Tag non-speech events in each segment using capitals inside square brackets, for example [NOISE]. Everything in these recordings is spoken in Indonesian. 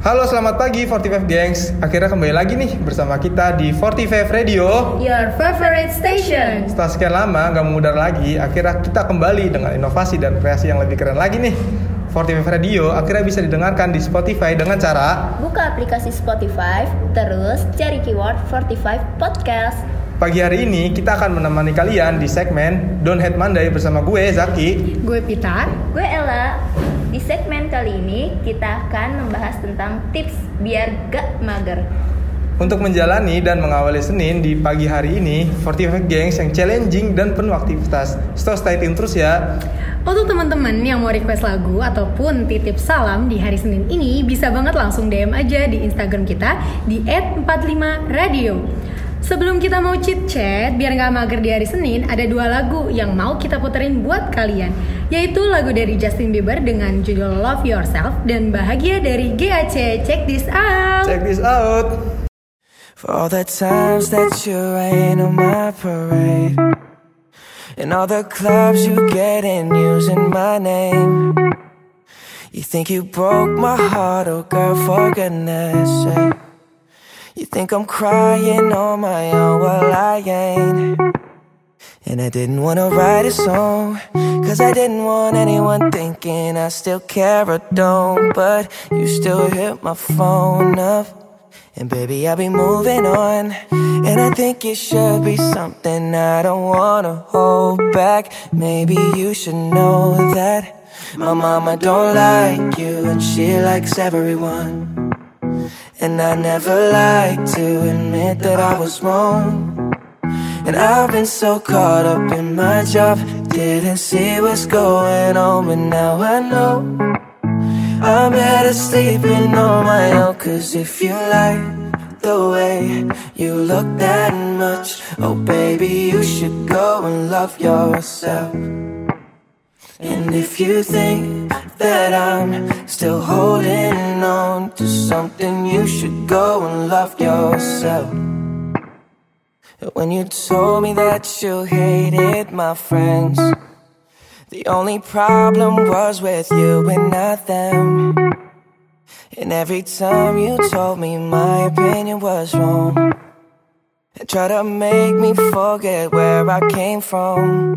Halo selamat pagi 45 Gengs Akhirnya kembali lagi nih bersama kita di 45 Radio Your favorite station. Setelah sekian lama nggak memudar lagi Akhirnya kita kembali dengan inovasi dan kreasi yang lebih keren lagi nih 45 Radio akhirnya bisa didengarkan di Spotify dengan cara Buka aplikasi Spotify, terus cari keyword 45 podcast. Pagi hari ini kita akan menemani kalian di segmen Don't Hate Monday bersama gue Zaki Gue Pita. Gue Ella. Di segmen kali ini kita akan membahas tentang tips biar gak mager. Untuk menjalani dan mengawali Senin di pagi hari ini 45 Gengs yang challenging dan penuh aktivitas So stay tune terus ya Untuk teman-teman yang mau request lagu ataupun titip salam di hari Senin ini bisa banget langsung DM aja di Instagram kita di @45radio. Sebelum kita mau chit chat, biar nggak mager di hari Senin, ada dua lagu yang mau kita puterin buat kalian, yaitu lagu dari Justin Bieber dengan judul Love Yourself dan Bahagia dari GAC. Check this out. Check this out. For all the times that you rain on my parade. And all the clubs you get in using my name. You think you broke my heart, oh girl, for goodness sake You think I'm crying on my own, well I ain't And I didn't wanna write a song Cause I didn't want anyone thinking I still care or don't But you still hit my phone up and baby, I'll be moving on. And I think it should be something I don't wanna hold back. Maybe you should know that my mama don't like you and she likes everyone. And I never like to admit that I was wrong. And I've been so caught up in my job, didn't see what's going on, but now I know. I'm better sleeping on my own Cause if you like the way you look that much Oh baby, you should go and love yourself And if you think that I'm still holding on to something You should go and love yourself When you told me that you hated my friends the only problem was with you and not them. And every time you told me my opinion was wrong, and tried to make me forget where I came from.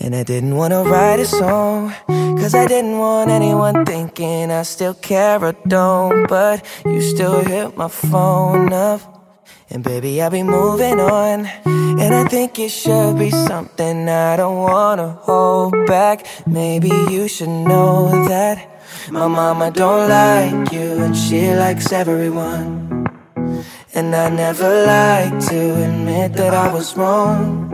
And I didn't wanna write a song, cause I didn't want anyone thinking I still care or don't. But you still hit my phone up. And baby, I'll be moving on. And I think it should be something I don't wanna hold back. Maybe you should know that my mama don't like you and she likes everyone. And I never like to admit that I was wrong.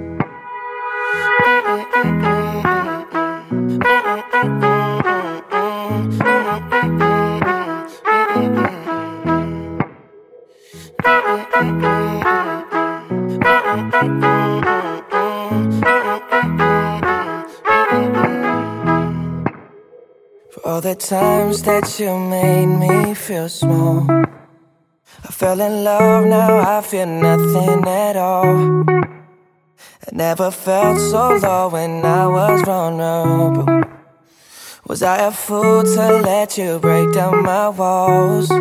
For all the times that you made me feel small. I fell in love, now I feel nothing at all. I never felt so low when I was vulnerable. Was I a fool to let you break down my walls?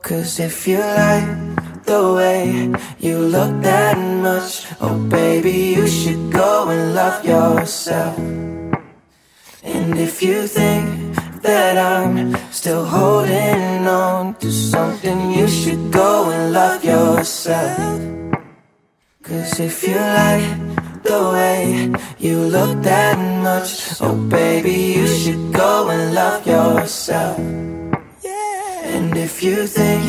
Cause if you like the way you look that much, oh baby, you should go and love yourself. And if you think that I'm still holding on to something, you should go and love yourself. Cause if you like the way you look that much, oh baby, you should go and love yourself. And if you think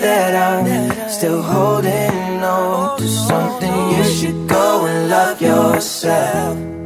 that I'm still holding on to something, you should go and love yourself.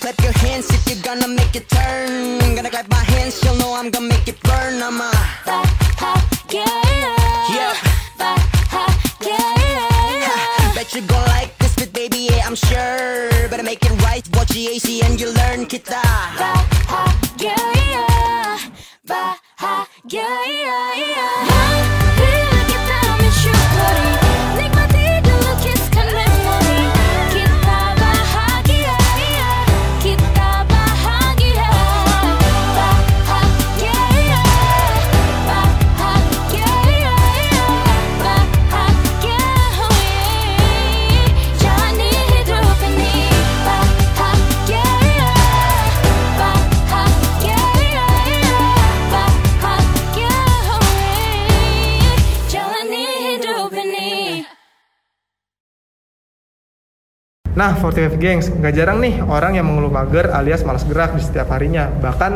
Clap your hands if you're gonna make it turn. Gonna clap my hands, you'll know I'm gonna make it burn. I'm a fire, yeah. Yeah. Fire, yeah. Bet you gon' like this bit, baby, yeah, I'm sure. Better make it right, watch the AC and you learn, kita. Nah, 45 Gengs, nggak jarang nih orang yang mengeluh mager alias malas gerak di setiap harinya. Bahkan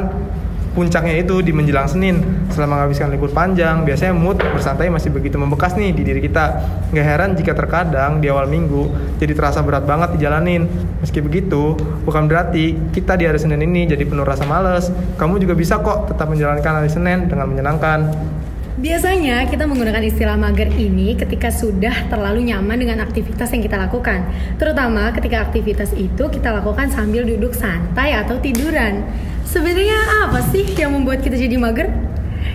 puncaknya itu di menjelang Senin. Selama menghabiskan libur panjang, biasanya mood bersantai masih begitu membekas nih di diri kita. Nggak heran jika terkadang di awal minggu jadi terasa berat banget dijalanin. Meski begitu, bukan berarti kita di hari Senin ini jadi penuh rasa males. Kamu juga bisa kok tetap menjalankan hari Senin dengan menyenangkan. Biasanya kita menggunakan istilah mager ini ketika sudah terlalu nyaman dengan aktivitas yang kita lakukan. Terutama ketika aktivitas itu kita lakukan sambil duduk santai atau tiduran. Sebenarnya apa sih yang membuat kita jadi mager?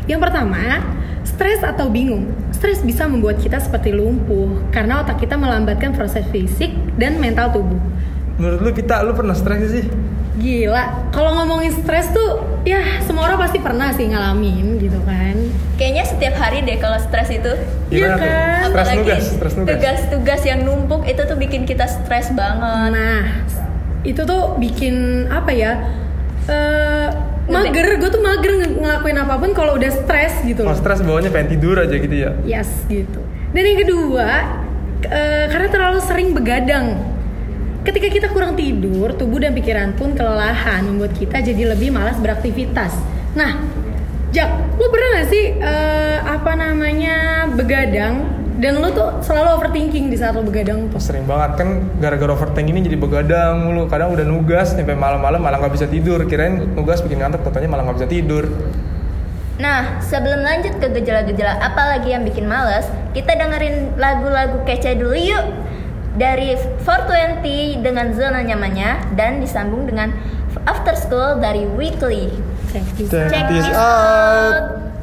Yang pertama, stres atau bingung. Stres bisa membuat kita seperti lumpuh karena otak kita melambatkan proses fisik dan mental tubuh. Menurut lu Pita, lu pernah stres sih? Gila, kalau ngomongin stres tuh ya semua orang pasti pernah sih ngalamin gitu kan. Kayaknya setiap hari deh kalau stres itu. Iya kan? Stres nugas, stres nugas. tugas-tugas yang numpuk itu tuh bikin kita stres banget. Nah, itu tuh bikin apa ya? eh mager, gue tuh mager ng- ngelakuin apa pun kalau udah stres gitu. Kalau stres bawahnya pengen tidur aja gitu ya. Yes, gitu. Dan yang kedua, eh, karena terlalu sering begadang. Ketika kita kurang tidur, tubuh dan pikiran pun kelelahan membuat kita jadi lebih malas beraktivitas. Nah, Jak, lu pernah gak sih eh, apa namanya begadang dan lu tuh selalu overthinking di saat lu begadang Oh, sering banget kan gara-gara overthink ini jadi begadang mulu. Kadang udah nugas sampai malam-malam malah nggak bisa tidur. Kirain nugas bikin ngantuk, katanya malah nggak bisa tidur. Nah, sebelum lanjut ke gejala-gejala apa lagi yang bikin males, kita dengerin lagu-lagu kece dulu yuk. Dari 420 dengan zona nyamannya dan disambung dengan After School dari Weekly. Check this Check this out. out.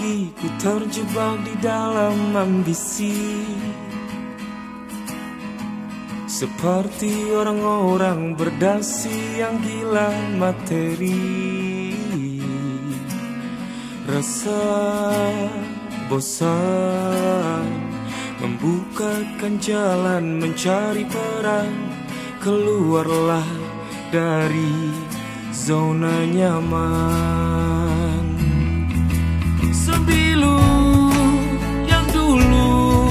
Pagi ku terjebak di dalam ambisi. Seperti orang-orang berdasi yang gila materi. Rasa bosan Membukakan jalan mencari peran. Keluarlah dari zona nyaman Sembilu yang dulu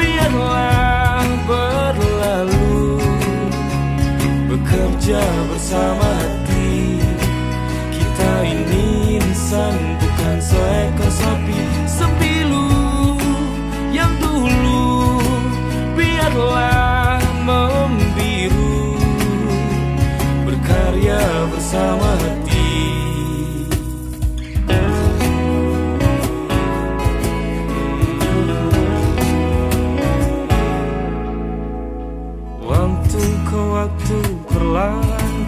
biarlah berlalu. Bekerja bersama hati Kita ini insan bukan seekor sapi. Sembilu yang dulu biarlah membiru. Berkarya bersama hati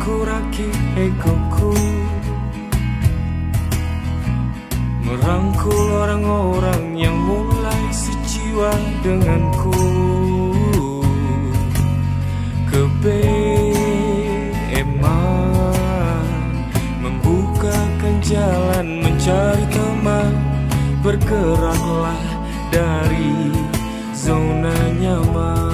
perlahan ku rakit egoku Merangkul orang-orang yang mulai sejiwa denganku. Kebeeman Membukakan jalan mencari teman. Bergeraklah dari zona nyaman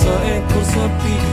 sa ekor sa pika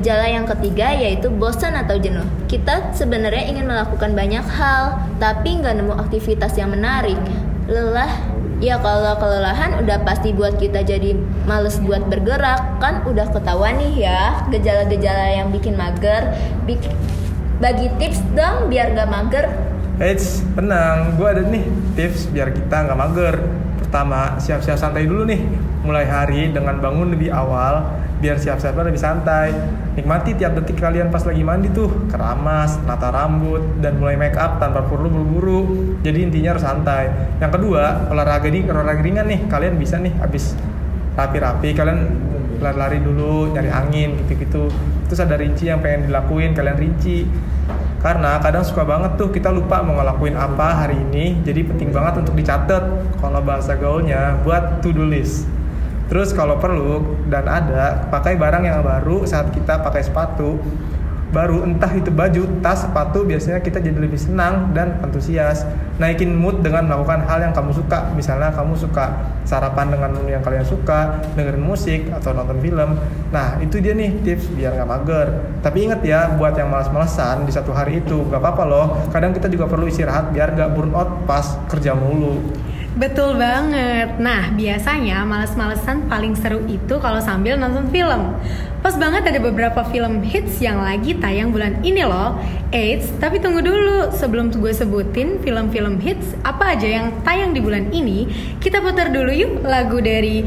Gejala yang ketiga yaitu bosan atau jenuh. Kita sebenarnya ingin melakukan banyak hal, tapi nggak nemu aktivitas yang menarik. Lelah, ya kalau kelelahan udah pasti buat kita jadi males buat bergerak. Kan udah ketahuan nih ya gejala-gejala yang bikin mager. Bik bagi tips dong biar gak mager. Eits, tenang. Gue ada nih tips biar kita nggak mager. Pertama, siap-siap santai dulu nih. Mulai hari dengan bangun lebih awal, biar siap-siap lebih santai. Nikmati tiap detik kalian pas lagi mandi tuh, keramas, nata rambut, dan mulai make up tanpa perlu buru-buru. Jadi intinya harus santai. Yang kedua, olahraga ini olahraga ringan nih. Kalian bisa nih habis rapi-rapi, kalian lari-lari dulu, nyari angin gitu-gitu. Terus ada rinci yang pengen dilakuin, kalian rinci karena kadang suka banget tuh kita lupa mau ngelakuin apa hari ini jadi penting banget untuk dicatat kalau bahasa gaulnya buat to do list. Terus kalau perlu dan ada pakai barang yang baru saat kita pakai sepatu baru entah itu baju, tas, sepatu biasanya kita jadi lebih senang dan antusias. Naikin mood dengan melakukan hal yang kamu suka. Misalnya kamu suka sarapan dengan menu yang kalian suka, dengerin musik atau nonton film. Nah itu dia nih tips biar nggak mager. Tapi inget ya buat yang malas-malesan di satu hari itu nggak apa-apa loh. Kadang kita juga perlu istirahat biar nggak burn out pas kerja mulu. Betul banget. Nah, biasanya males-malesan paling seru itu kalau sambil nonton film. Pas banget ada beberapa film hits yang lagi tayang bulan ini loh. Eits, tapi tunggu dulu. Sebelum gue sebutin film-film hits apa aja yang tayang di bulan ini, kita putar dulu yuk lagu dari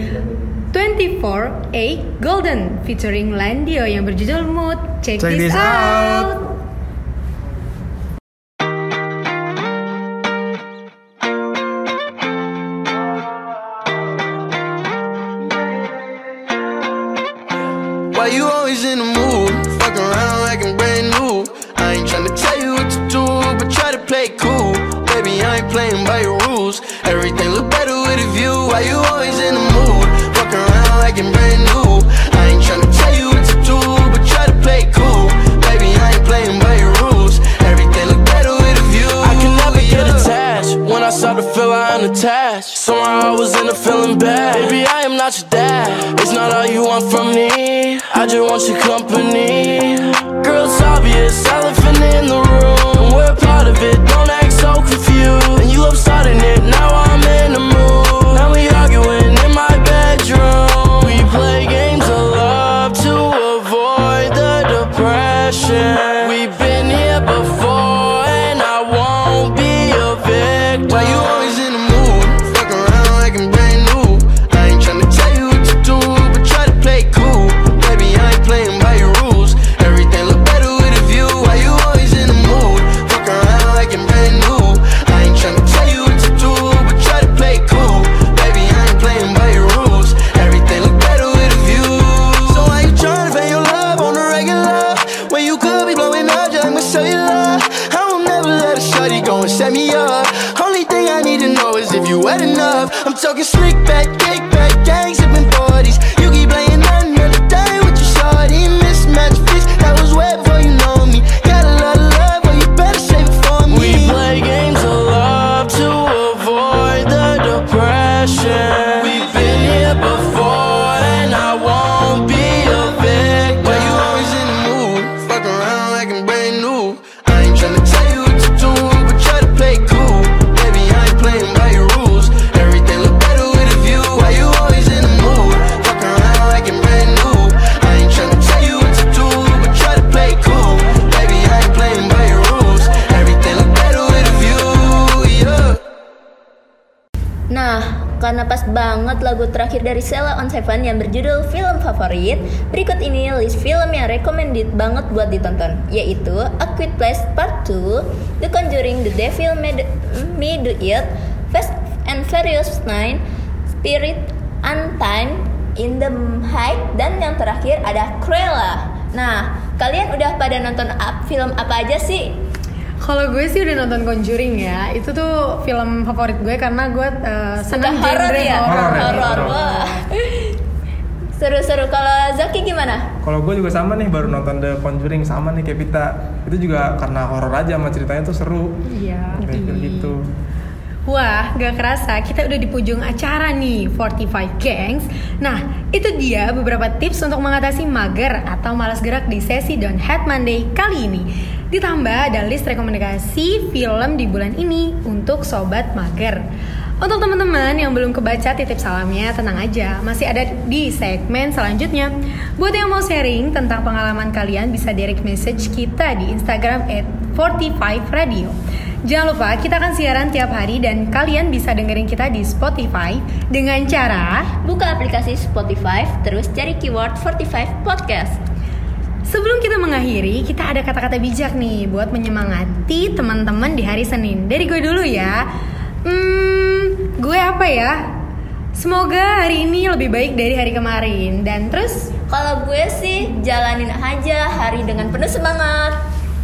24A Golden featuring Landio yang berjudul Mood. Check, Check this, this out. out. Not your dad. It's not all you want from me. I just want your company. Girl, it's obvious, elephant in the room. And We're part of it, don't act so confused. And you love starting it, now I'm pas banget lagu terakhir dari Sela on Seven yang berjudul film favorit, berikut ini list film yang recommended banget buat ditonton, yaitu A Quiet Place Part 2, The Conjuring, The Devil Made Me Do It, Fast and Furious 9, Spirit Untimed, In the Height, dan yang terakhir ada Cruella. Nah, kalian udah pada nonton film apa aja sih? Kalau gue sih udah nonton Conjuring ya, itu tuh film favorit gue karena gue uh, senang horor genre ya? horor. Horor ya, Horor. horor. Wah. [LAUGHS] Seru-seru kalau Zaki gimana? Kalau gue juga sama nih baru nonton The Conjuring sama nih kayak Pita. Itu juga karena horor aja sama ceritanya tuh seru. Iya. Kayak Ih. gitu. Wah, gak kerasa kita udah di ujung acara nih 45 Gangs. Nah, itu dia beberapa tips untuk mengatasi mager atau malas gerak di sesi Don't Head Monday kali ini. Ditambah ada list rekomendasi film di bulan ini untuk sobat mager. Untuk teman-teman yang belum kebaca titip salamnya, tenang aja, masih ada di segmen selanjutnya. Buat yang mau sharing tentang pengalaman kalian bisa direct message kita di Instagram at 45 Radio. Jangan lupa kita akan siaran tiap hari dan kalian bisa dengerin kita di Spotify dengan cara Buka aplikasi Spotify, terus cari keyword 45 Podcast. Sebelum kita mengakhiri, kita ada kata-kata bijak nih buat menyemangati teman-teman di hari Senin. Dari gue dulu ya. Hmm, gue apa ya? Semoga hari ini lebih baik dari hari kemarin dan terus Kalau gue sih jalanin aja hari dengan penuh semangat.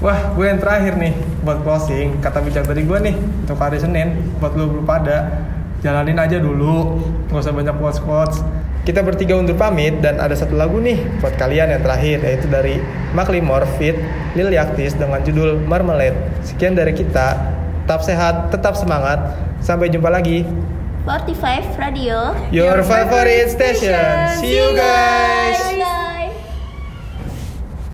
Wah, gue yang terakhir nih buat closing. Kata bijak dari gue nih untuk hari Senin buat lu belum pada jalanin aja dulu, nggak usah banyak quotes quotes. Kita bertiga undur pamit dan ada satu lagu nih buat kalian yang terakhir yaitu dari Macklemore Fit Lil Yaktis dengan judul Marmalade. Sekian dari kita. Tetap sehat, tetap semangat. Sampai jumpa lagi. 45 Radio Your favorite station. See you guys.